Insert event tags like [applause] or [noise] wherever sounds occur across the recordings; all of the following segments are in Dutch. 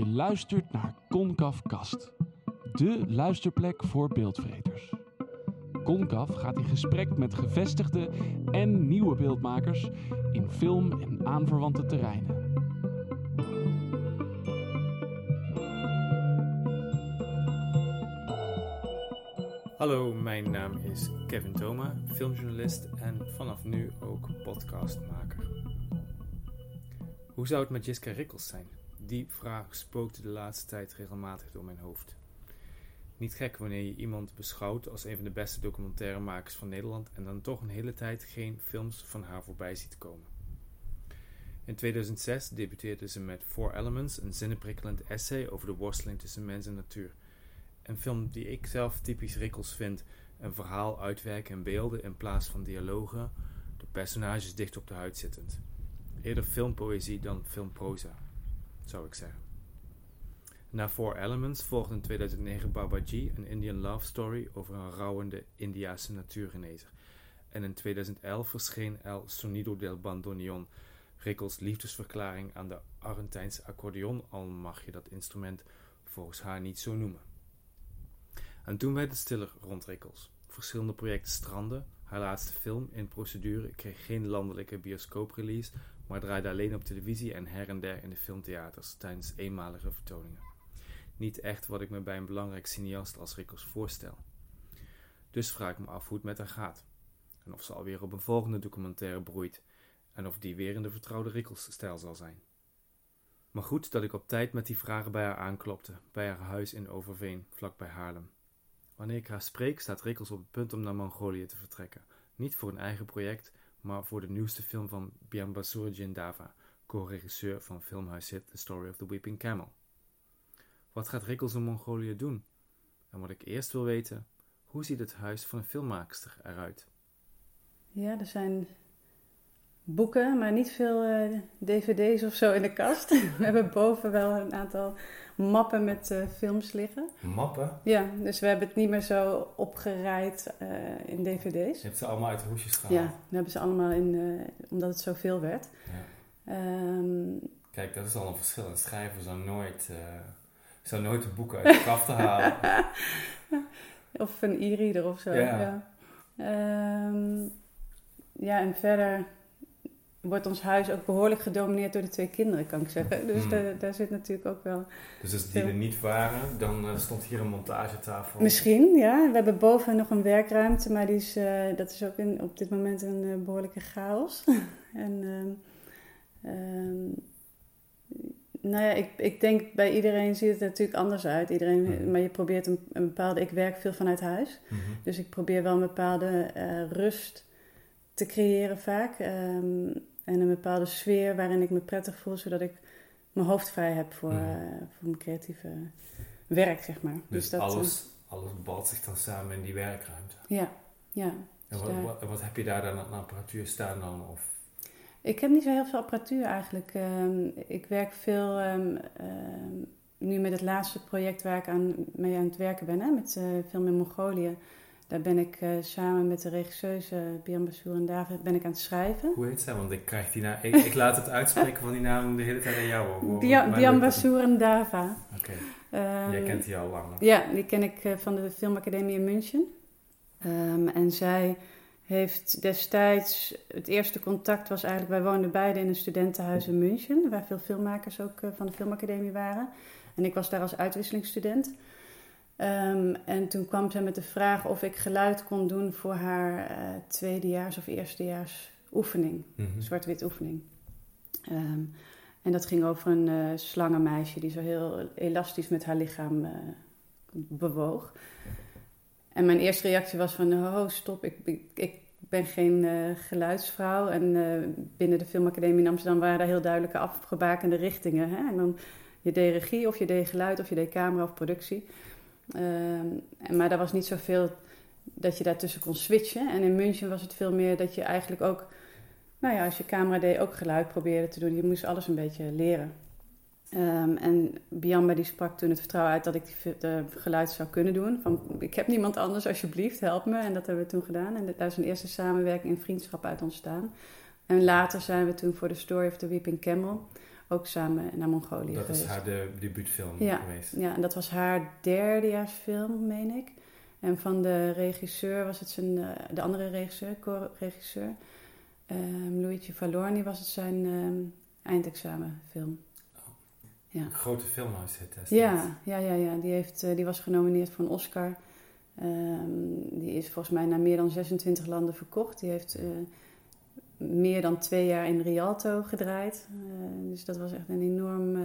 Je luistert naar Concaf Kast, de luisterplek voor beeldvreters. Concaf gaat in gesprek met gevestigde en nieuwe beeldmakers in film en aanverwante terreinen. Hallo, mijn naam is Kevin Thoma, filmjournalist en vanaf nu ook podcastmaker. Hoe zou het met Jiska Rikkels zijn? Die vraag spookte de laatste tijd regelmatig door mijn hoofd. Niet gek wanneer je iemand beschouwt als een van de beste documentairemakers van Nederland en dan toch een hele tijd geen films van haar voorbij ziet komen. In 2006 debuteerde ze met Four Elements, een zinnenprikkelend essay over de worsteling tussen mens en natuur. Een film die ik zelf typisch Rikkels vind: een verhaal uitwerken in beelden in plaats van dialogen, de personages dicht op de huid zittend. Eerder filmpoëzie dan filmproza, zou ik zeggen. Na Four Elements volgde in 2009 Babaji, een Indian love story over een rouwende Indiase natuurgenezer. En in 2011 verscheen El Sonido del Bandoneon, Rikkels liefdesverklaring aan de Argentijnse accordeon, al mag je dat instrument volgens haar niet zo noemen. En toen werd het stiller rond Rikkels. Verschillende projecten stranden. Haar laatste film, In Procedure, kreeg geen landelijke bioscooprelease, maar draaide alleen op televisie en her en der in de filmtheaters tijdens eenmalige vertoningen. Niet echt wat ik me bij een belangrijk cineast als Rikkels voorstel. Dus vraag ik me af hoe het met haar gaat. En of ze alweer op een volgende documentaire broeit. En of die weer in de vertrouwde Rikkels-stijl zal zijn. Maar goed dat ik op tijd met die vragen bij haar aanklopte, bij haar huis in Overveen, vlakbij Haarlem. Wanneer ik haar spreek, staat Rikkels op het punt om naar Mongolië te vertrekken. Niet voor een eigen project, maar voor de nieuwste film van Biambasur Jindava, co-regisseur van filmhuishit The Story of the Weeping Camel. Wat gaat Rikkels in Mongolië doen? En wat ik eerst wil weten, hoe ziet het huis van een filmmaakster eruit? Ja, er zijn boeken, maar niet veel uh, dvd's of zo in de kast. [laughs] We hebben boven wel een aantal mappen met uh, films liggen. Mappen? Ja, dus we hebben het niet meer zo opgereid uh, in dvd's. Je hebt ze allemaal uit de hoesjes gehaald? Ja, we hebben ze allemaal in, omdat het zoveel werd. Ja. Um, Kijk, dat is al een verschil. Een schrijver zou nooit, zou nooit de boeken uit de kaf te halen. [laughs] of een e-reader of zo. Ja. Ja. Um, ja, en verder wordt ons huis ook behoorlijk gedomineerd door de twee kinderen, kan ik zeggen. Dus Hmm. daar, daar zit natuurlijk ook wel... Dus als die er niet waren, dan uh, stond hier een montagetafel? Misschien, ja. We hebben boven nog een werkruimte, maar die is, uh, dat is ook in, op dit moment een uh, behoorlijke chaos. [laughs] en... Um, nou ja, ik, ik denk bij iedereen ziet het natuurlijk anders uit. Iedereen, Mhm. Maar je probeert een, een bepaalde... Ik werk veel vanuit huis. Mm -hmm. Dus ik probeer wel een bepaalde rust te creëren vaak. Um, en een bepaalde sfeer waarin ik me prettig voel, zodat ik mijn hoofd vrij heb voor, Mhm. uh, voor mijn creatieve werk, zeg maar. Dus, dat, alles, uh, alles balt zich dan samen in die werkruimte? Ja, ja. En Dus wat, daar- wat, wat heb je daar dan aan apparatuur staan dan? Of? Ik heb niet zo heel veel apparatuur eigenlijk. Ehm, ik werk veel ehm, ehm, nu met het laatste project waar ik aan, mee aan het werken ben, hè, met uh, film in Mongolië. Daar ben ik eh, samen met de regisseuse Bian Bassour en David ben ik aan het schrijven. Hoe heet zij? Want ik krijg die naam. Ik, ik laat het uitspreken van die naam de hele tijd aan jou horen. Bian, Bian Bassour en Dava. Oké. Ehm, Jij kent die al lang. Ja, die ken ik eh, van de Filmacademie in München. Ehm, en zij heeft destijds, het eerste contact was eigenlijk, wij woonden beide in een studentenhuis in München, waar veel filmmakers ook uh, van de Filmacademie waren. En ik was daar als uitwisselingsstudent. Um, en toen kwam zij met de vraag of ik geluid kon doen voor haar uh, tweedejaars of eerstejaars oefening, Mhm. mm -hmm. zwart-wit oefening. Um, en dat ging over een uh, slangenmeisje die zo heel elastisch met haar lichaam uh, bewoog. En mijn eerste reactie was van, oh stop, ik, ik, ik ben geen uh, geluidsvrouw. En binnen de Filmacademie in Amsterdam waren daar heel duidelijke afgebakende richtingen. Hè? En dan je deed regie of je deed geluid of je deed camera of productie. En, maar daar was niet zoveel dat je daartussen kon switchen. En in München was het veel meer dat je eigenlijk ook, nou ja, als je camera deed, ook geluid probeerde te doen. Je moest alles een beetje leren. Um, en Biamba die sprak toen het vertrouwen uit dat ik de geluid zou kunnen doen. Van, ik heb niemand anders, alsjeblieft, help me. En dat hebben we toen gedaan. En daar is een eerste samenwerking en vriendschap uit ontstaan. En later zijn we toen voor de Story of the Weeping Camel ook samen naar Mongolië Dat geweest. is haar de debuutfilm Ja. geweest. Ja, en dat was haar derdejaarsfilm, meen ik. En van de regisseur was het zijn, eh, de andere regisseur, co-regisseur, ehm, Luigi Valorni, was het zijn ehm, eindexamenfilm. Ja. Een grote filmhuis het. Ja, ja, ja, ja. Die, heeft, eh, die was genomineerd voor een Oscar. Ehm, die is volgens mij naar meer dan 26 landen verkocht. Die heeft eh, meer dan twee jaar in Rialto gedraaid. Eh, dus dat was echt een enorm eh,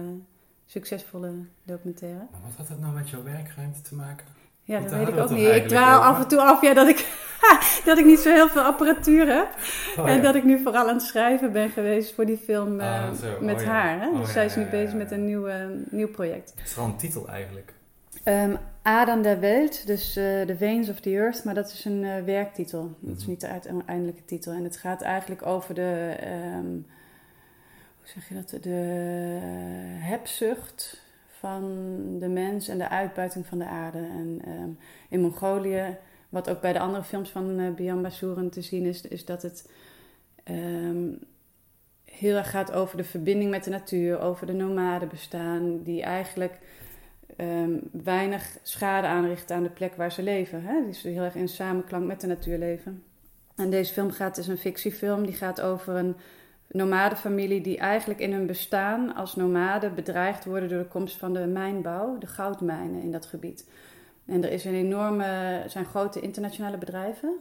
succesvolle documentaire. Maar wat had dat nou met jouw werkruimte te maken? Ja, Want dat weet ik ook niet. Ik dwaal af en toe af ja, dat, ik, [laughs] dat ik niet zo heel veel apparatuur heb. Oh, en dat ik nu vooral aan het schrijven ben geweest voor die film eh, Ah, met Oh, ja. haar. Hè? Oh, dus zij is nu bezig met een nieuw, eh, nieuw project. Het is wel een titel eigenlijk. Ehm Adem der Welt, dus eh The Veins of the Earth, maar dat is een eh, werktitel. Dat is Mhm. niet de uiteindelijke titel. En het gaat eigenlijk over de, ehm, hoe zeg je dat, de hebzucht van de mens en de uitbuiting van de aarde. En ehm, in Mongolië, wat ook bij de andere films van eh Bian Basuren te zien is, is dat het ehm, heel erg gaat over de verbinding met de natuur, over de nomadenbestaan, die eigenlijk ehm, weinig schade aanrichten aan de plek waar ze leven. Hè? Die is heel erg in samenklank met de natuur leven. En deze film gaat, is een fictiefilm, die gaat over een nomadenfamilie die eigenlijk in hun bestaan als nomaden bedreigd worden door de komst van de mijnbouw, de goudmijnen in dat gebied. En er is een enorme, zijn grote internationale bedrijven,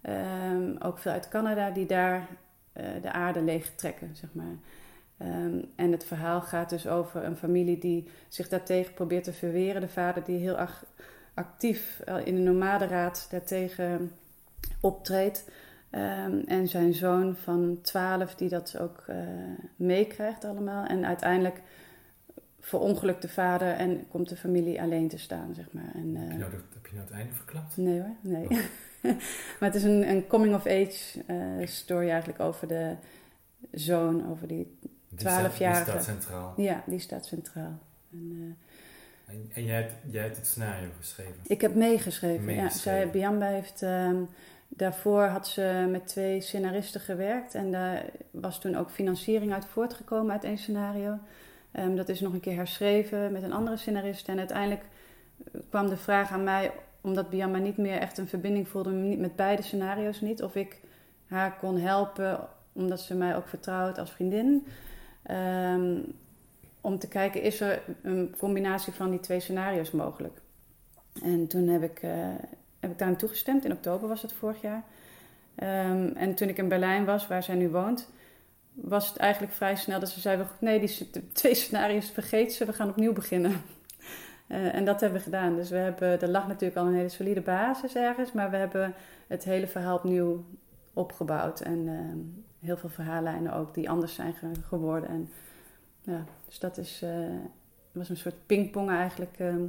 ehm, ook veel uit Canada, die daar eh, de aarde leeg trekken, zeg maar. Ehm, en het verhaal gaat dus over een familie die zich daartegen probeert te verweren. De vader die heel ach- actief eh, in de nomadenraad daartegen optreedt. Ehm, en zijn zoon van 12 die dat ook eh, meekrijgt allemaal. En uiteindelijk verongelukt de vader en komt de familie alleen te staan, zeg maar. En, eh, Heb je nou, dat- heb je nou het einde verklapt? Nee hoor, nee. [laughs] maar het is een, een coming-of-age eh, story eigenlijk over de zoon, over die... 12-jarige. Die staat centraal. Ja, die staat centraal. En, eh, En, en jij, hebt, jij hebt het scenario geschreven. ik heb meegeschreven. Ja, zij, Biamba heeft... ehm, daarvoor had ze met twee scenaristen gewerkt. En daar was toen ook financiering uit voortgekomen uit één scenario. Ehm, dat is nog een keer herschreven met een andere scenarist. En uiteindelijk eh, kwam de vraag aan mij, omdat Biamba niet meer echt een verbinding voelde met beide scenario's niet, of ik haar kon helpen, omdat ze mij ook vertrouwt als vriendin. Ehm, om te kijken, is er een combinatie van die twee scenario's mogelijk? En toen heb ik, eh, heb ik daaraan toegestemd. In oktober was het vorig jaar. Ehm, en toen ik in Berlijn was, waar zij nu woont, was het eigenlijk vrij snel dat ze zei: Nee, die [laughs] twee scenario's vergeet ze, we gaan opnieuw beginnen. [laughs] Eh, en dat hebben we gedaan. Dus we hebben, er lag natuurlijk al een hele solide basis ergens, maar we hebben het hele verhaal opnieuw opgebouwd. En ehm, heel veel verhaallijnen ook die anders zijn ge- geworden. En, ja, dus dat is, eh, was een soort pingpong eigenlijk ehm,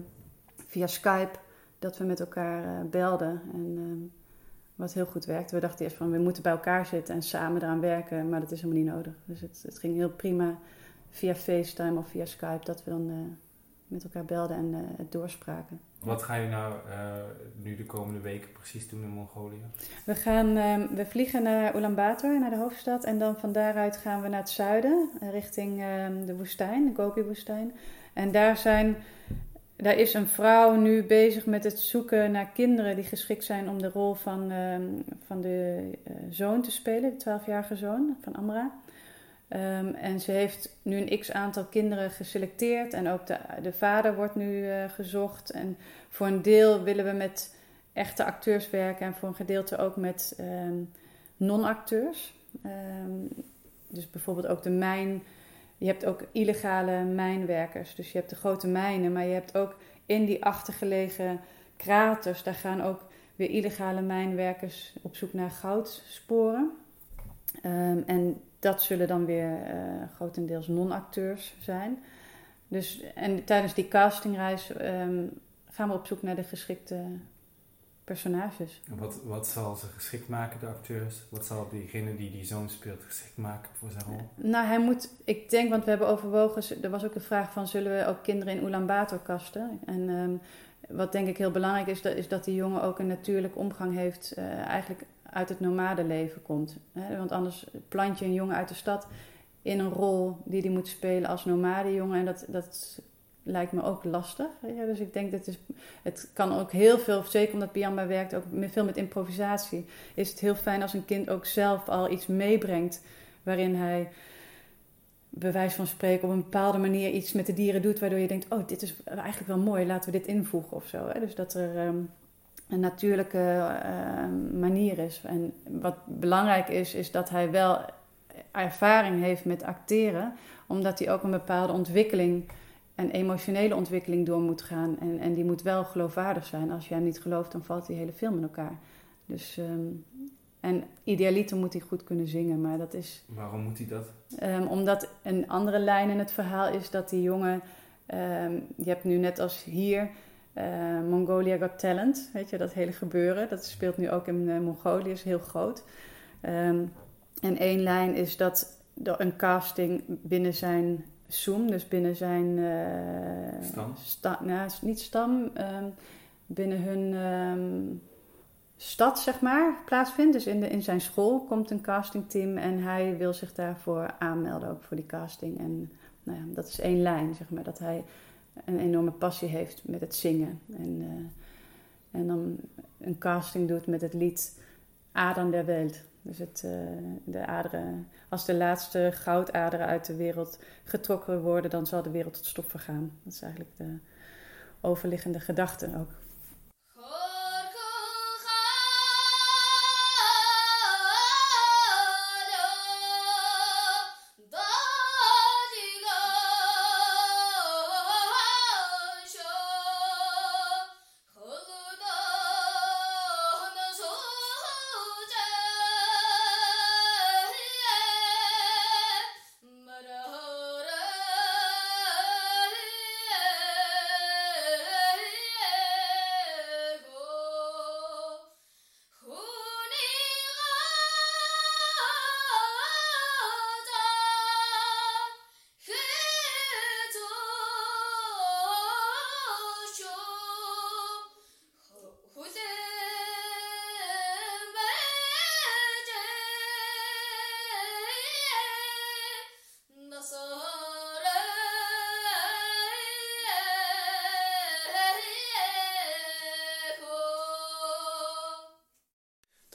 via Skype, dat we met elkaar eh, belden. En ehm, wat heel goed werkte. We dachten eerst van we moeten bij elkaar zitten en samen eraan werken, maar dat is helemaal niet nodig. Dus het, het ging heel prima via FaceTime of via Skype dat we dan eh, met elkaar belden en het doorspraken. Wat ga je nou eh, nu de komende weken precies doen in Mongolië? We, gaan, ehm, we vliegen naar Ulaanbaatar, naar de hoofdstad. En dan van daaruit gaan we naar het zuiden, eh, richting ehm, de woestijn, de Gobi-woestijn. En daar, zijn, daar is een vrouw nu bezig met het zoeken naar kinderen die geschikt zijn om de rol van, ehm, van de eh, zoon te spelen, de 12-jarige zoon van Amra. Ehm, en ze heeft nu een x aantal kinderen geselecteerd. En ook de, de vader wordt nu eh, gezocht. En voor een deel willen we met echte acteurs werken en voor een gedeelte ook met ehm, non-acteurs. Ehm, dus bijvoorbeeld ook de mijn. Je hebt ook illegale mijnwerkers. Dus je hebt de grote mijnen, maar je hebt ook in die achtergelegen kraters, daar gaan ook weer illegale mijnwerkers op zoek naar goudsporen. Ehm, en dat zullen dan weer eh, grotendeels non-acteurs zijn. Dus, en tijdens die castingreis ehm, gaan we op zoek naar de geschikte personages. Wat, wat zal ze geschikt maken, de acteurs? Wat zal diegene die die zoon speelt geschikt maken voor zijn rol? Nou, hij moet, ik denk, want we hebben overwogen, er was ook een vraag van, zullen we ook kinderen in Ulaanbaatar kasten? En ehm, wat denk ik heel belangrijk is, dat, is dat die jongen ook een natuurlijke omgang heeft, eh, eigenlijk uit het nomadenleven komt. Want anders plant je een jongen uit de stad in een rol die hij moet spelen als nomadejongen. En dat, dat lijkt me ook lastig. Dus ik denk dat het, het kan ook heel veel, zeker omdat Biamba werkt ook veel met improvisatie, is het heel fijn als een kind ook zelf al iets meebrengt waarin hij bij wijze van spreken op een bepaalde manier iets met de dieren doet, waardoor je denkt, oh, dit is eigenlijk wel mooi, laten we dit invoegen of zo. Dus dat er ehm, een natuurlijke ehm, manier is. En wat belangrijk is, is dat hij wel ervaring heeft met acteren, omdat hij ook een bepaalde ontwikkeling en emotionele ontwikkeling door moet gaan. En, en die moet wel geloofwaardig zijn. Als jij hem niet gelooft, dan valt die hele film in elkaar. Dus, um, en idealiter moet hij goed kunnen zingen, maar dat is... Waarom moet hij dat? Um, omdat een andere lijn in het verhaal is dat die jongen... Um, je hebt nu net als hier uh, Mongolia Got Talent, weet je, dat hele gebeuren. Dat speelt nu ook in uh, Mongolië, is heel groot. en één lijn is dat er een casting binnen zijn Zoom, dus binnen zijn. Uh, stam? Sta, nou, niet stam, um, binnen hun um, stad, zeg maar, plaatsvindt. Dus in, de, in zijn school komt een castingteam en hij wil zich daarvoor aanmelden, ook voor die casting. En nou ja, dat is één lijn, zeg maar, dat hij een enorme passie heeft met het zingen. En, uh, en dan een casting doet met het lied Adem der Welt. Dus het, uh, de aderen, als de laatste goudaderen uit de wereld getrokken worden, dan zal de wereld tot stof vergaan. Dat is eigenlijk de overliggende gedachte ook.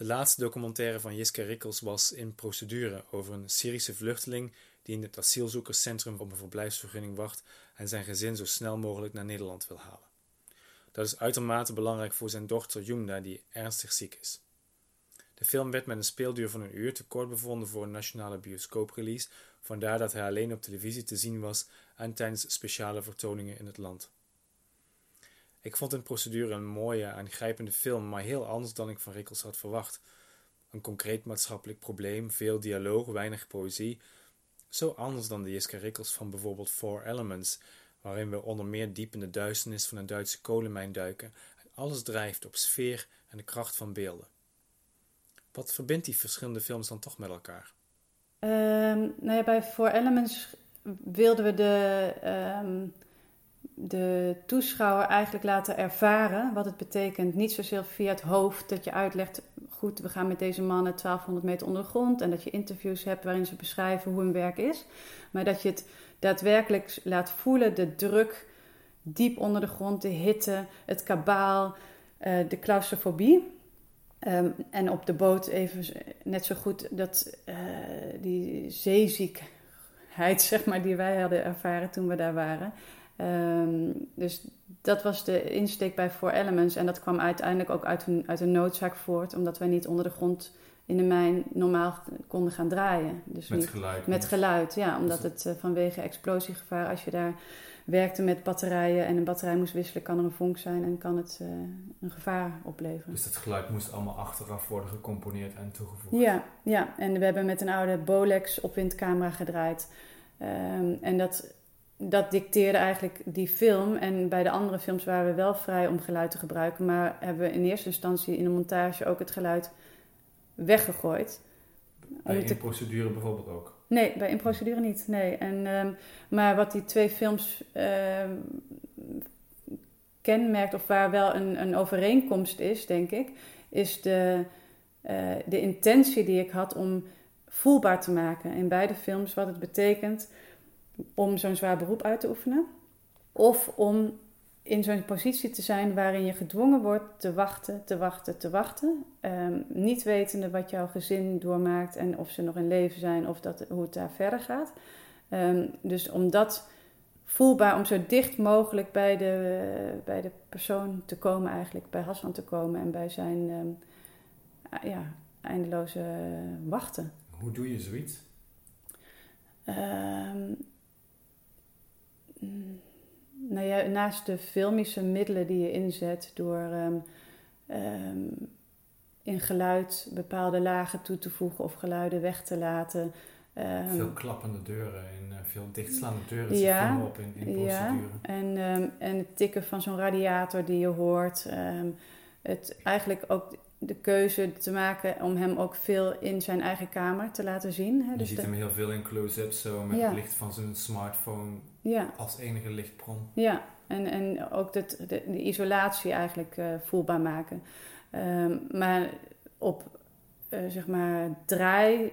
De laatste documentaire van Jiske Rikkels was In Procedure over een Syrische vluchteling die in het asielzoekerscentrum op een verblijfsvergunning wacht en zijn gezin zo snel mogelijk naar Nederland wil halen. Dat is uitermate belangrijk voor zijn dochter Yumna, die ernstig ziek is. De film werd met een speelduur van een uur te kort bevonden voor een nationale bioscooprelease, vandaar dat hij alleen op televisie te zien was en tijdens speciale vertoningen in het land. Ik vond in procedure een mooie, aangrijpende film, maar heel anders dan ik van Rikkels had verwacht. Een concreet maatschappelijk probleem, veel dialoog, weinig poëzie. Zo anders dan de Jiska Rikkels van bijvoorbeeld Four Elements, waarin we onder meer diep in de duisternis van een Duitse kolenmijn duiken en alles drijft op sfeer en de kracht van beelden. Wat verbindt die verschillende films dan toch met elkaar? Um, nou ja, bij Four Elements wilden we de, um, de toeschouwer eigenlijk laten ervaren wat het betekent. Niet zozeer via het hoofd dat je uitlegt, goed, we gaan met deze mannen 1200 meter onder de grond en dat je interviews hebt waarin ze beschrijven hoe hun werk is. Maar dat je het daadwerkelijk laat voelen, de druk diep onder de grond, de hitte, het kabaal, uh, de claustrofobie. Um, en op de boot even net zo goed dat uh, die zeeziekheid, [laughs] zeg maar, die wij hadden ervaren toen we daar waren. Um, dus dat was de insteek bij Four Elements. En dat kwam uiteindelijk ook uit een, uit een noodzaak voort, omdat wij niet onder de grond in de mijn normaal konden gaan draaien. Dus met niet, geluid. Met geluid, ja. Omdat het uh, vanwege explosiegevaar, als je daar werkte met batterijen en een batterij moest wisselen, kan er een vonk zijn en kan het uh, een gevaar opleveren. Dus dat geluid moest allemaal achteraf worden gecomponeerd en toegevoegd? Ja, ja. en we hebben met een oude Bolex opwindcamera gedraaid. Um, en dat dat dicteerde eigenlijk die film. En bij de andere films waren we wel vrij om geluid te gebruiken. Maar hebben we in eerste instantie in de montage ook het geluid weggegooid. Bij in procedure bijvoorbeeld ook? Nee, bij in procedure niet. Nee. En, um, maar wat die twee films uh, kenmerkt, of waar wel een, een overeenkomst is, denk ik, is de, uh, de intentie die ik had om voelbaar te maken in beide films wat het betekent om zo'n zwaar beroep uit te oefenen. Of om in zo'n positie te zijn waarin je gedwongen wordt te wachten, te wachten, te wachten. Ehm, niet wetende wat jouw gezin doormaakt en of ze nog in leven zijn of dat, hoe het daar verder gaat. Ehm, dus om dat voelbaar, om zo dicht mogelijk bij de, bij de persoon te komen, eigenlijk bij Hassan te komen en bij zijn ehm, ja, eindeloze wachten. Hoe doe je zoiets? Nou ja, naast de filmische middelen die je inzet door ehm, ehm, in geluid bepaalde lagen toe te voegen of geluiden weg te laten. Um, veel klappende deuren en uh, veel dichtslaande deuren ja, op in, in procedure. Ja, en, en het tikken van zo'n radiator die je hoort. het eigenlijk ook de keuze te maken om hem ook veel in zijn eigen kamer te laten zien. Hè? Je dus ziet hem heel veel in close-up zo met het licht van zijn smartphone ja. als enige lichtbron. Ja, en, en ook de, de, isolatie eigenlijk uh, voelbaar maken. Um, maar op uh, zeg maar draai uh,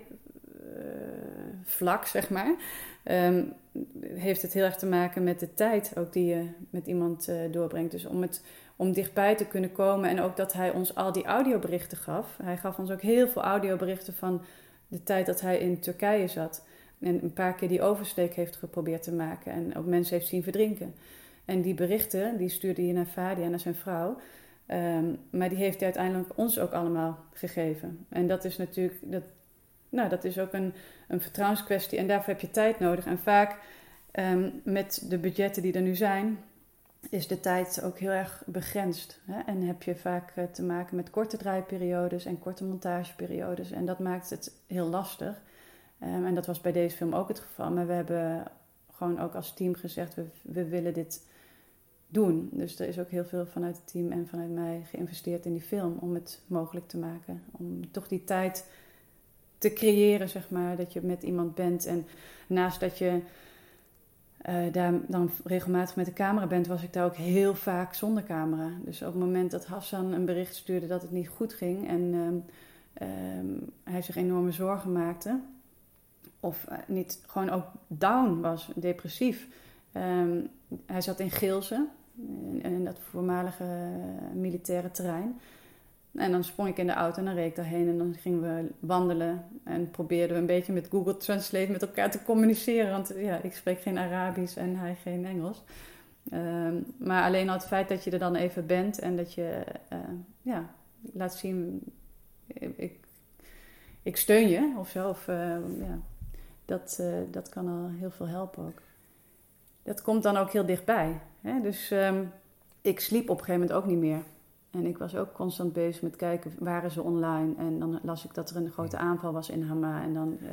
vlak, zeg maar, um, heeft het heel erg te maken met de tijd ook die je met iemand doorbrengt. Dus om het om dichtbij te kunnen komen. En ook dat hij ons al die audioberichten gaf. Hij gaf ons ook heel veel audioberichten van de tijd dat hij in Turkije zat. En een paar keer die oversteek heeft geprobeerd te maken. En ook mensen heeft zien verdrinken. En die berichten, die stuurde hij naar Fadia, naar zijn vrouw. Um, maar die heeft hij uiteindelijk ons ook allemaal gegeven. En dat is natuurlijk, dat, nou, dat is ook een, een vertrouwenskwestie. En daarvoor heb je tijd nodig. En vaak um, met de budgetten die er nu zijn, is de tijd ook heel erg begrensd. Hè? En heb je vaak eh, te maken met korte draaiperiodes en korte montageperiodes. En dat maakt het heel lastig. Um, en dat was bij deze film ook het geval. Maar we hebben gewoon ook als team gezegd, we, we willen dit doen. Dus er is ook heel veel vanuit het team en vanuit mij geïnvesteerd in die film om het mogelijk te maken. Om toch die tijd te creëren, zeg maar, dat je met iemand bent. En naast dat je uh, daar dan regelmatig met de camera bent, was ik daar ook heel vaak zonder camera. Dus op het moment dat Hassan een bericht stuurde dat het niet goed ging en uh, hij zich enorme zorgen maakte, of uh, niet gewoon ook down was, depressief. Um, hij zat in Geelze, in, in dat voormalige militaire terrein. En dan sprong ik in de auto en dan reed ik daarheen en dan gingen we wandelen en probeerden we een beetje met Google Translate met elkaar te communiceren. Want ja, ik spreek geen Arabisch en hij geen Engels. Um, maar alleen al het feit dat je er dan even bent en dat je uh, ja, laat zien, ik, ik steun je of zo. Uh, ja, dat, uh, dat kan al heel veel helpen ook. Dat komt dan ook heel dichtbij. Hè? Dus um, ik sliep op een gegeven moment ook niet meer. En ik was ook constant bezig met kijken, waren ze online? En dan las ik dat er een grote aanval was in Hama. En dan, uh,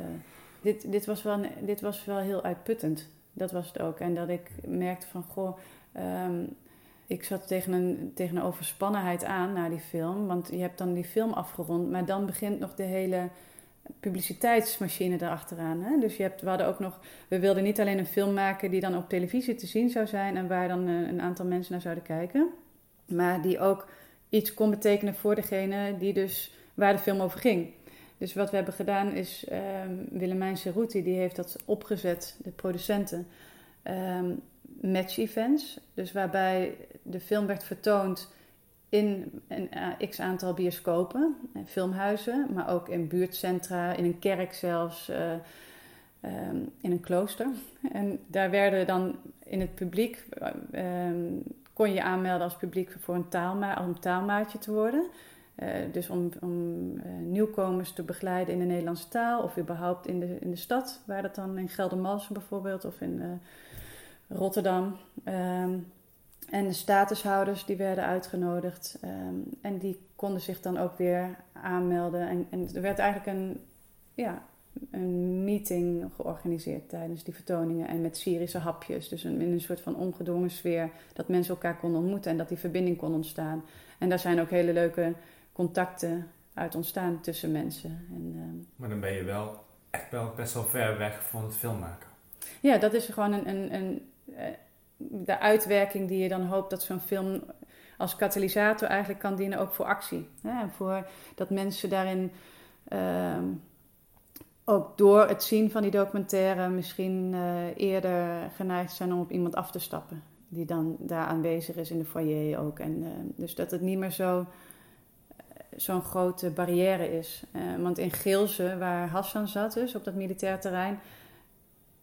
dit, dit, was wel, dit was wel heel uitputtend. Dat was het ook. En dat ik merkte van, goh, um, ik zat tegen een, tegen een overspannenheid aan naar die film. Want je hebt dan die film afgerond, maar dan begint nog de hele publiciteitsmachine erachteraan. Hè? Dus je hebt, we hadden ook nog, we wilden niet alleen een film maken die dan op televisie te zien zou zijn en waar dan een, een aantal mensen naar zouden kijken. Maar die ook iets kon betekenen voor degene die dus, waar de film over ging. Dus wat we hebben gedaan is, um, Willemijn Cerruti, die heeft dat opgezet, de producenten, um, match events. Dus waarbij de film werd vertoond in een uh, x aantal bioscopen, en filmhuizen, maar ook in buurtcentra, in een kerk zelfs, uh, um, in een klooster. En daar werden dan in het publiek kon je aanmelden als publiek voor een taalma om taalmaatje te worden. Uh, dus om, om uh, nieuwkomers te begeleiden in de Nederlandse taal of überhaupt in de, in de stad, waar dat dan in Geldermalsen bijvoorbeeld of in uh, Rotterdam. Um, en de statushouders die werden uitgenodigd um, en die konden zich dan ook weer aanmelden. En, en er werd eigenlijk een, ja, een meeting georganiseerd tijdens die vertoningen. En met Syrische hapjes. Dus een, in een soort van ongedwongen sfeer. Dat mensen elkaar konden ontmoeten en dat die verbinding kon ontstaan. En daar zijn ook hele leuke contacten uit ontstaan tussen mensen. En, uh, maar dan ben je wel echt wel best wel ver weg van het filmmaken. Ja, dat is gewoon een, een, een, uh, de uitwerking die je dan hoopt dat zo'n film als katalysator eigenlijk kan dienen, ook voor actie. En voor dat mensen daarin. Uh, ook door het zien van die documentaire misschien eh, eerder geneigd zijn om op iemand af te stappen. Die dan daar aanwezig is in de foyer ook. En, eh, dus dat het niet meer zo, zo'n grote barrière is. want in Geelze, waar Hassan zat, dus op dat militair terrein,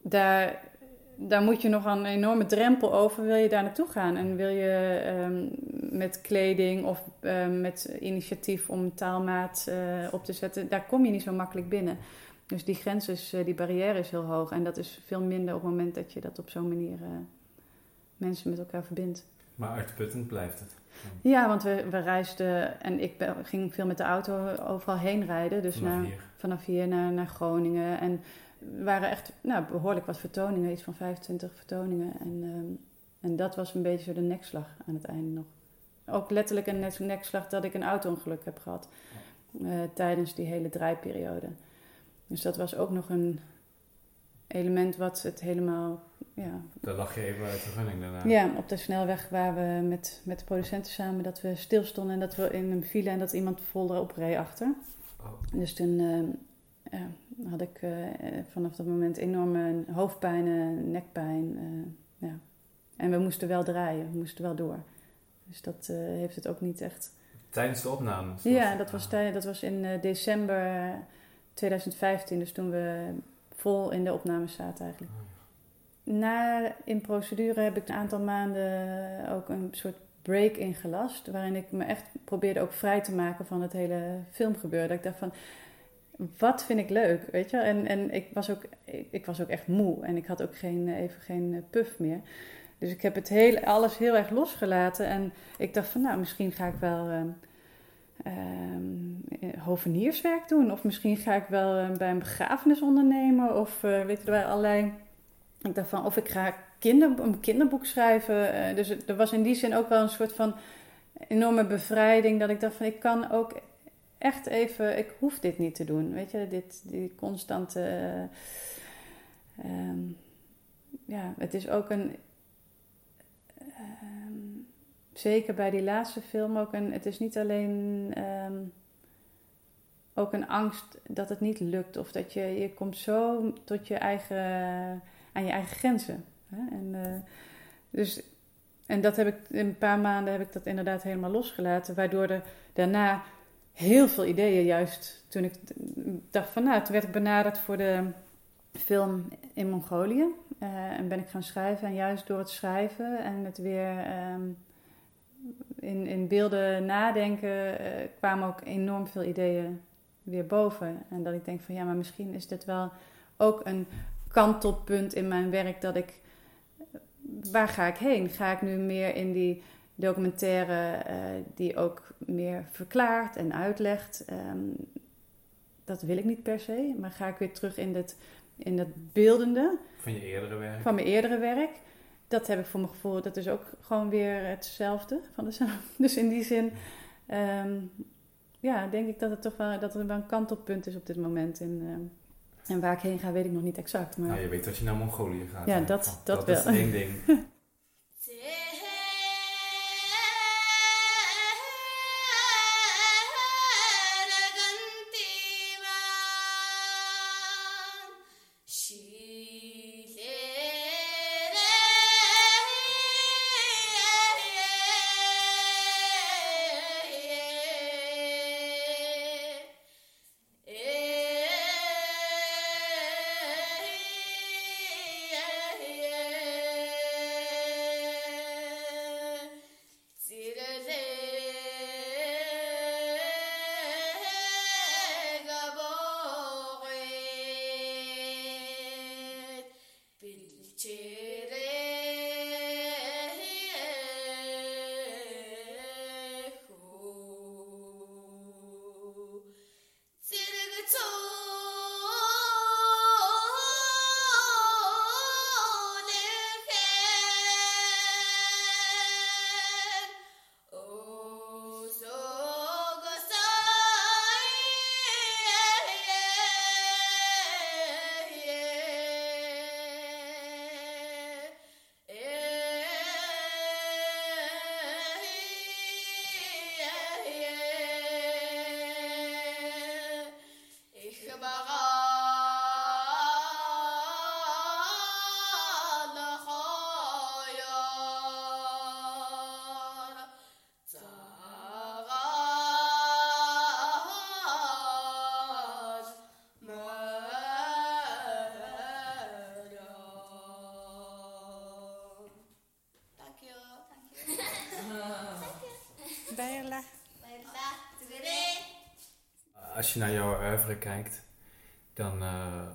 daar daar moet je nog een enorme drempel over, wil je daar naartoe gaan. En wil je um, met kleding of met initiatief om taalmaat op te zetten, daar kom je niet zo makkelijk binnen. Dus die grens is, uh, die barrière is heel hoog. En dat is veel minder op het moment dat je dat op zo'n manier uh, mensen met elkaar verbindt. Maar uitputtend blijft het. Ja, want we, we reisden en ik ging veel met de auto overal heen rijden. Dus vanaf, naar, hier. vanaf hier naar, naar Groningen. En waren echt nou, behoorlijk wat vertoningen, iets van 25 vertoningen. En, um, en dat was een beetje zo de nekslag aan het einde nog. Ook letterlijk een nekslag dat ik een auto-ongeluk heb gehad uh, tijdens die hele draaiperiode. Dus dat was ook nog een element wat het helemaal. Ja, Daar lag je even uit de daarna. Ja, op de snelweg waar we met, met de producenten samen dat we stilstonden en dat we in een file en dat iemand vol erop reed achter. Oh. Dus toen. Uh, ja, had ik uh, vanaf dat moment enorme hoofdpijn, nekpijn. Uh, ja. En we moesten wel draaien, we moesten wel door. Dus dat uh, heeft het ook niet echt. Tijdens de opnames? Ja, dat was, tij- dat was in december 2015, dus toen we vol in de opnames zaten eigenlijk. Oh, Na in procedure heb ik een aantal maanden ook een soort break ingelast, waarin ik me echt probeerde ook vrij te maken van het hele filmgebeuren. Dat ik dacht van, wat vind ik leuk, weet je? En, en ik, was ook, ik, ik, was ook echt moe en ik had ook geen, even geen puff meer. Dus ik heb het heel, alles heel erg losgelaten en ik dacht van, nou, misschien ga ik wel uh, uh, hovenierswerk doen. Of misschien ga ik wel uh, bij een begrafenis ondernemen. Of weet je, waren allerlei... Van, of ik ga kinder, een kinderboek schrijven. dus er was in die zin ook wel een soort van enorme bevrijding. Dat ik dacht van, ik kan ook echt even, ik hoef dit niet te doen. Weet je, dit, die constante. Uh, um, ja, het is ook een. Um, zeker bij die laatste film ook een. Het is niet alleen. Um, ook een angst dat het niet lukt. Of dat je. Je komt zo tot je eigen. aan je eigen grenzen. Hè? En, uh, dus. En dat heb ik in een paar maanden heb ik dat inderdaad helemaal losgelaten. Waardoor er daarna heel veel ideeën juist toen ik dacht van nou, toen werd ik benaderd voor de film in Mongolië. Uh, en ben ik gaan schrijven en juist door het schrijven en het weer um, in, in beelden nadenken uh, kwamen ook enorm veel ideeën weer boven. En dat ik denk van ja, maar misschien is dit wel ook een kantelpunt in mijn werk dat ik, waar ga ik heen? Ga ik nu meer in die documentaire uh, die ook meer verklaart en uitlegt. Um, dat wil ik niet per se, maar ga ik weer terug in dat, in dat beeldende. Van je eerdere werk? Van mijn eerdere werk. Dat heb ik voor mijn gevoel, dat is ook gewoon weer hetzelfde. Van dezelfde. [laughs] Dus in die zin, um, ja, denk ik dat het toch wel, dat er wel een kantelpunt is op dit moment. Um, en waar ik heen ga, weet ik nog niet exact. Maar... Nou, je weet dat je naar Mongolië gaat. Ja, dat, dat, dat wel. is één ding. [laughs] als je naar jouw oeuvre kijkt, dan, uh,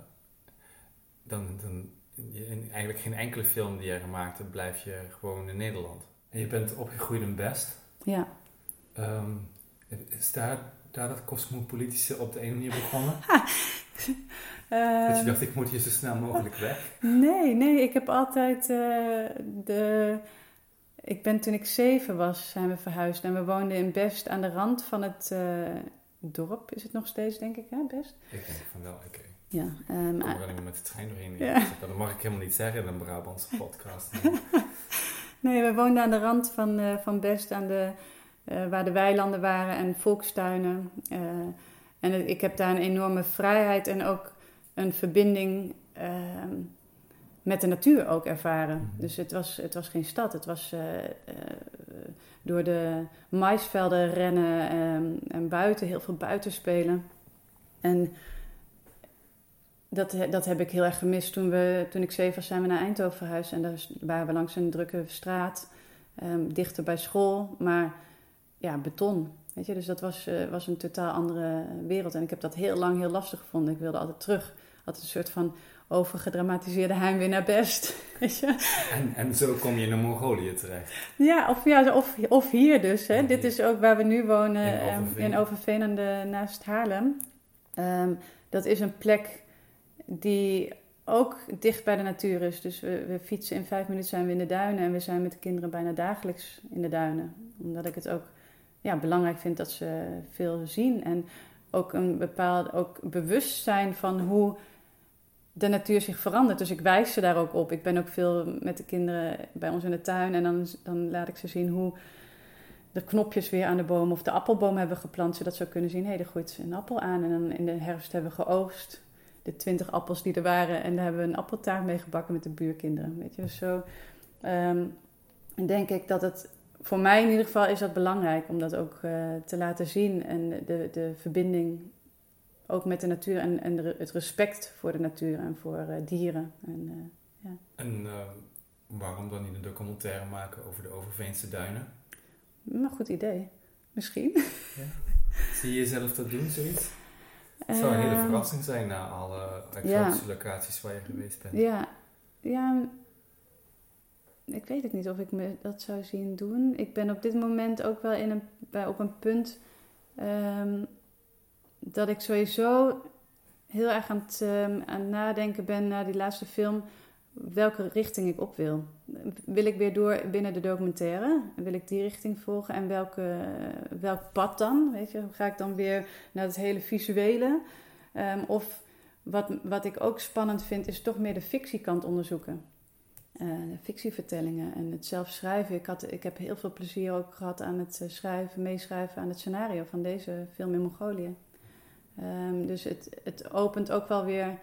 dan, dan in eigenlijk geen enkele film die je gemaakt hebt, blijf je gewoon in Nederland. En je bent opgegroeid in Best. Ja. Um, is daar, daar dat cosmopolitische op de ene manier begonnen? [laughs] dat je dacht, ik moet hier zo snel mogelijk weg? Nee, nee, ik heb altijd uh, de... Ik ben toen ik zeven was, zijn we verhuisd. En we woonden in Best aan de rand van het uh, dorp. Is het nog steeds, denk ik, hè, Best? Ik denk van wel, oké. Ja, um, ik er met de trein doorheen. Ja. Dat mag ik helemaal niet zeggen in een Brabantse [laughs] podcast. [laughs] nee, we woonden aan de rand van, uh, van Best, aan de, uh, waar de weilanden waren en volkstuinen. Uh, en ik heb daar een enorme vrijheid en ook een verbinding ehm, met de natuur ook ervaren. Mhm. Dus het was, het was geen stad, het was door de maisvelden rennen en, en buiten, heel veel buiten spelen. En dat, dat heb ik heel erg gemist. Toen, we, toen ik zeven was, zijn we naar Eindhoven verhuisd. En daar waren we langs een drukke straat, um, dichter bij school. Maar ja, beton. Weet je? Dus dat was, uh, was een totaal andere wereld. En ik heb dat heel lang heel lastig gevonden. Ik wilde altijd terug. Altijd een soort van overgedramatiseerde heimwee naar best. [laughs] Weet je? En, en zo kom je in Mongolië terecht. Ja, of, ja, of, of hier dus. Hè. Dit is ook waar we nu wonen, in Overveen, in Overveen de, naast Haarlem. Um, dat is een plek die ook dicht bij de natuur is. Dus we, we, fietsen in vijf minuten zijn we in de duinen en we zijn met de kinderen bijna dagelijks in de duinen. Omdat ik het ook ja, belangrijk vind dat ze veel zien en ook een bepaald ook bewust zijn van hoe de natuur zich verandert. Dus ik wijs ze daar ook op. Ik ben ook veel met de kinderen bij ons in de tuin en dan, dan laat ik ze zien hoe de knopjes weer aan de boom of de appelboom hebben geplant, zodat ze kunnen zien, hé, hey, er groeit een appel aan. En dan in de herfst hebben we geoogst de twintig appels die er waren. En daar hebben we een appeltaart mee gebakken met de buurkinderen. Weet je, dus zo um, denk ik dat het... Voor mij in ieder geval is dat belangrijk om dat ook uh, te laten zien. En de, de verbinding ook met de natuur en, en de, het respect voor de natuur en voor uh, dieren. En, uh, ja. en waarom dan niet een documentaire maken over de Overveense duinen? Een goed idee. Misschien. [laughs] Ja. Zie je jezelf dat doen, zoiets? Het zou een hele ehm, verrassing zijn na alle exotische locaties waar je geweest bent. Ja, ja, ik weet het niet of ik me dat zou zien doen. Ik ben op dit moment ook wel in een, bij, op een punt um, dat ik sowieso heel erg aan het, um, aan nadenken ben naar die laatste film welke richting ik op wil. Wil ik weer door binnen de documentaire? Wil ik die richting volgen? En welke, welk pad dan? Weet je, ga ik dan weer naar het hele visuele? Um, of wat, wat ik ook spannend vind, is toch meer de fictiekant onderzoeken. De fictievertellingen en het zelf schrijven. Ik, had, ik heb heel veel plezier ook gehad aan het eh, schrijven, meeschrijven aan het scenario van deze film in Mongolië. Um, dus het, het opent ook wel weer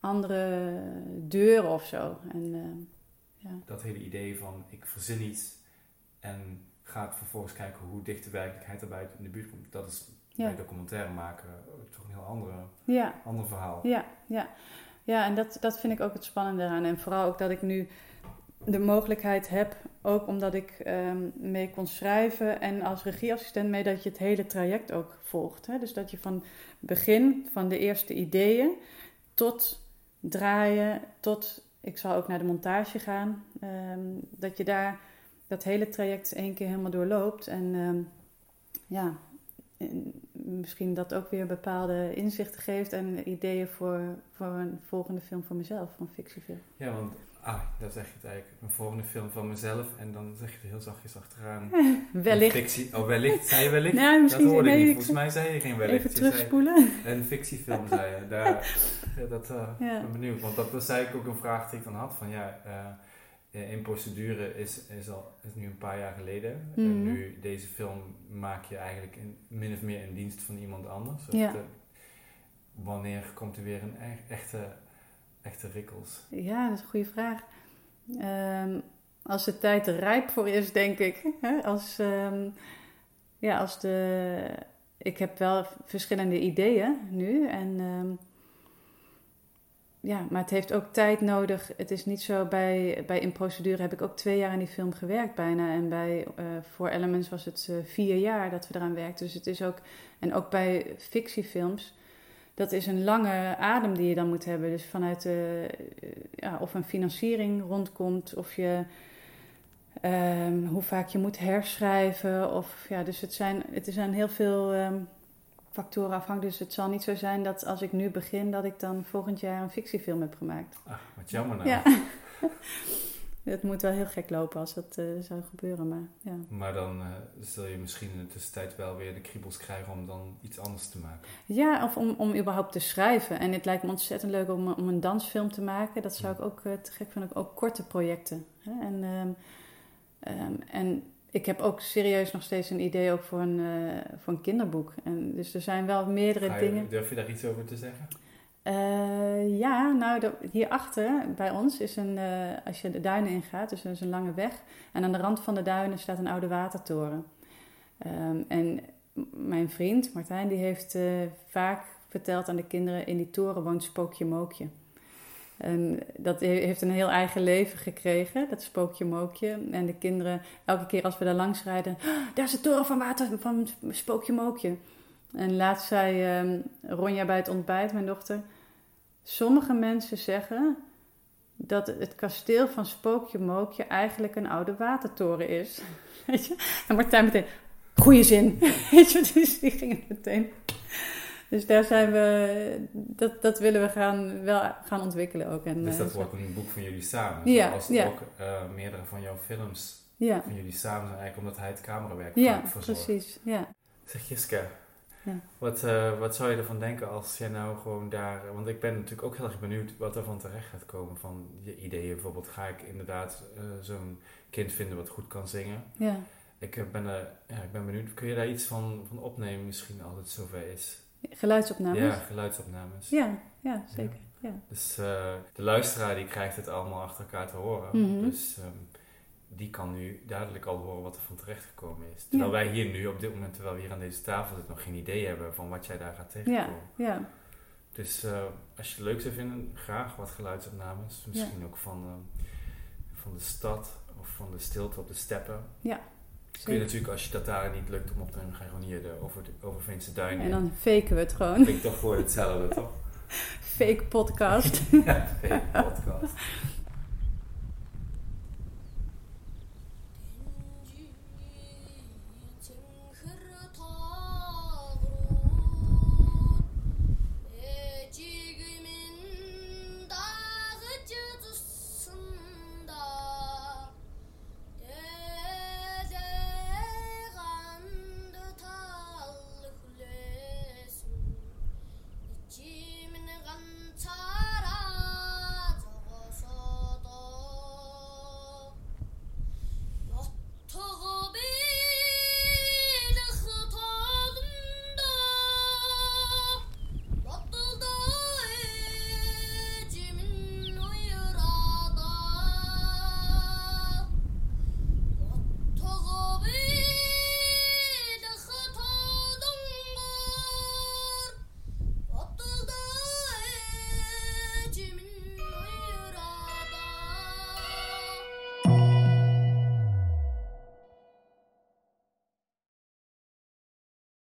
andere deuren of zo. En, uh, ja. Dat hele idee van ik verzin iets en ga vervolgens kijken hoe dicht de werkelijkheid erbij in de buurt komt. Dat is ja. bij documentaire maken toch een heel andere, ja. ander verhaal. Ja, ja. ja en dat, dat vind ik ook het spannende eraan. En vooral ook dat ik nu de mogelijkheid heb, ook omdat ik um, mee kon schrijven en als regieassistent mee, dat je het hele traject ook volgt. Hè? Dus dat je van begin, van de eerste ideeën, tot draaien tot ik zal ook naar de montage gaan. Ehm, dat je daar dat hele traject één keer helemaal doorloopt. En um, ja, misschien dat ook weer bepaalde inzichten geeft en ideeën voor, voor een volgende film voor mezelf, een fictiefilm. Ja, want Ah, dat zeg je het eigenlijk. Een volgende film van mezelf. En dan zeg je er heel zachtjes achteraan. [laughs] wellicht. Fictie. Oh, wellicht. Zei je wellicht? [laughs] Misschien, dat hoorde ik niet. Volgens mij zei je geen wellicht. Even terugspoelen. een fictiefilm, zei je. Daar, [laughs] dat uh, ja. ben benieuwd. Want dat was eigenlijk ook een vraag die ik dan had. Van ja, uh, in procedure is, is, al, is nu een paar jaar geleden. Mm. En nu, deze film maak je eigenlijk in, min of meer in dienst van iemand anders. Ja. De, wanneer komt er weer een e-, echte echte rikkels? Ja, dat is een goede vraag. Um, als de tijd er rijp voor is, denk ik. Als, um, ja, als de. Ik heb wel verschillende ideeën nu. En um, ja, maar het heeft ook tijd nodig. Het is niet zo bij, bij In Procedure heb ik ook twee jaar in die film gewerkt bijna. En bij uh, Elements was het uh, vier jaar dat we eraan werkten. Dus het is ook, en ook bij fictiefilms, dat is een lange adem die je dan moet hebben. Dus vanuit de, uh, ja, of een financiering rondkomt, of je, um, hoe vaak je moet herschrijven. Of, ja, dus het zijn, het zijn heel veel um, factoren afhankelijk. Dus het zal niet zo zijn dat als ik nu begin, dat ik dan volgend jaar een fictiefilm heb gemaakt. Ach, wat jammer nou. Ja. [laughs] het moet wel heel gek lopen als dat uh, zou gebeuren, maar ja. Maar dan uh, zul je misschien in de tussentijd wel weer de kriebels krijgen om dan iets anders te maken. Ja, of om, om überhaupt te schrijven. En het lijkt me ontzettend leuk om, om een dansfilm te maken. Dat zou ik ook uh, te gek vinden. Ook korte projecten. Hè? En, um, um, en ik heb ook serieus nog steeds een idee ook voor een, voor een kinderboek. En dus er zijn wel meerdere je, dingen. Durf je daar iets over te zeggen? Uh, ja, nou, de, hierachter bij ons is een, uh, als je de duinen ingaat, dus is een lange weg. En aan de rand van de duinen staat een oude watertoren. Um, en mijn vriend, Martijn, die heeft uh, vaak verteld aan de kinderen, in die toren woont Spookje Mookje. En dat heeft een heel eigen leven gekregen, dat spookje mookje. En de kinderen, elke keer als we daar langs rijden, oh, daar is de toren van water van spookje mookje. En laatst zei um, Ronja bij het ontbijt, mijn dochter, sommige mensen zeggen dat het kasteel van spookje mookje eigenlijk een oude watertoren is. [laughs] Weet je? En Martijn meteen, goede zin. [laughs] Weet je, dus die ging het meteen... Dus daar zijn we, dat, dat willen we gaan, wel gaan ontwikkelen ook. En, dus dat uh, wordt een boek van jullie samen? Ja, Zoals ja. ook uh, meerdere van jouw films ja. van jullie samen zijn, eigenlijk omdat hij het camerawerk ja, verzorgt. precies. Ja, Zeg Jiske, ja. wat, uh, wat zou je ervan denken als jij nou gewoon daar... Want ik ben natuurlijk ook heel erg benieuwd wat er van terecht gaat komen van je ideeën. Bijvoorbeeld ga ik inderdaad uh, zo'n kind vinden wat goed kan zingen. Ja. Ik ben, ja, ik ben benieuwd, kun je daar iets van, van opnemen misschien als het zover is? Geluidsopnames? Ja, geluidsopnames. Ja, ja zeker. Ja. Dus uh, de luisteraar die krijgt het allemaal achter elkaar te horen. Mm -hmm. Dus um, die kan nu duidelijk al horen wat er van terecht gekomen is. Terwijl ja. wij hier nu op dit moment, terwijl we hier aan deze tafel zitten, nog geen idee hebben van wat jij daar gaat tegenkomen. Ja, ja. Dus uh, als je het leuk zou vinden, graag wat geluidsopnames. Misschien ook van, uh, van de stad of van de stilte op de steppen. Ja. Kun je natuurlijk, als je dat daar niet lukt om op te nemen, ga je gewoon hier de over, de, over Veense Duinen. En dan faken we het gewoon. Klinkt toch voor hetzelfde, toch? [laughs] Fake podcast. [laughs] ja, fake podcast. [laughs]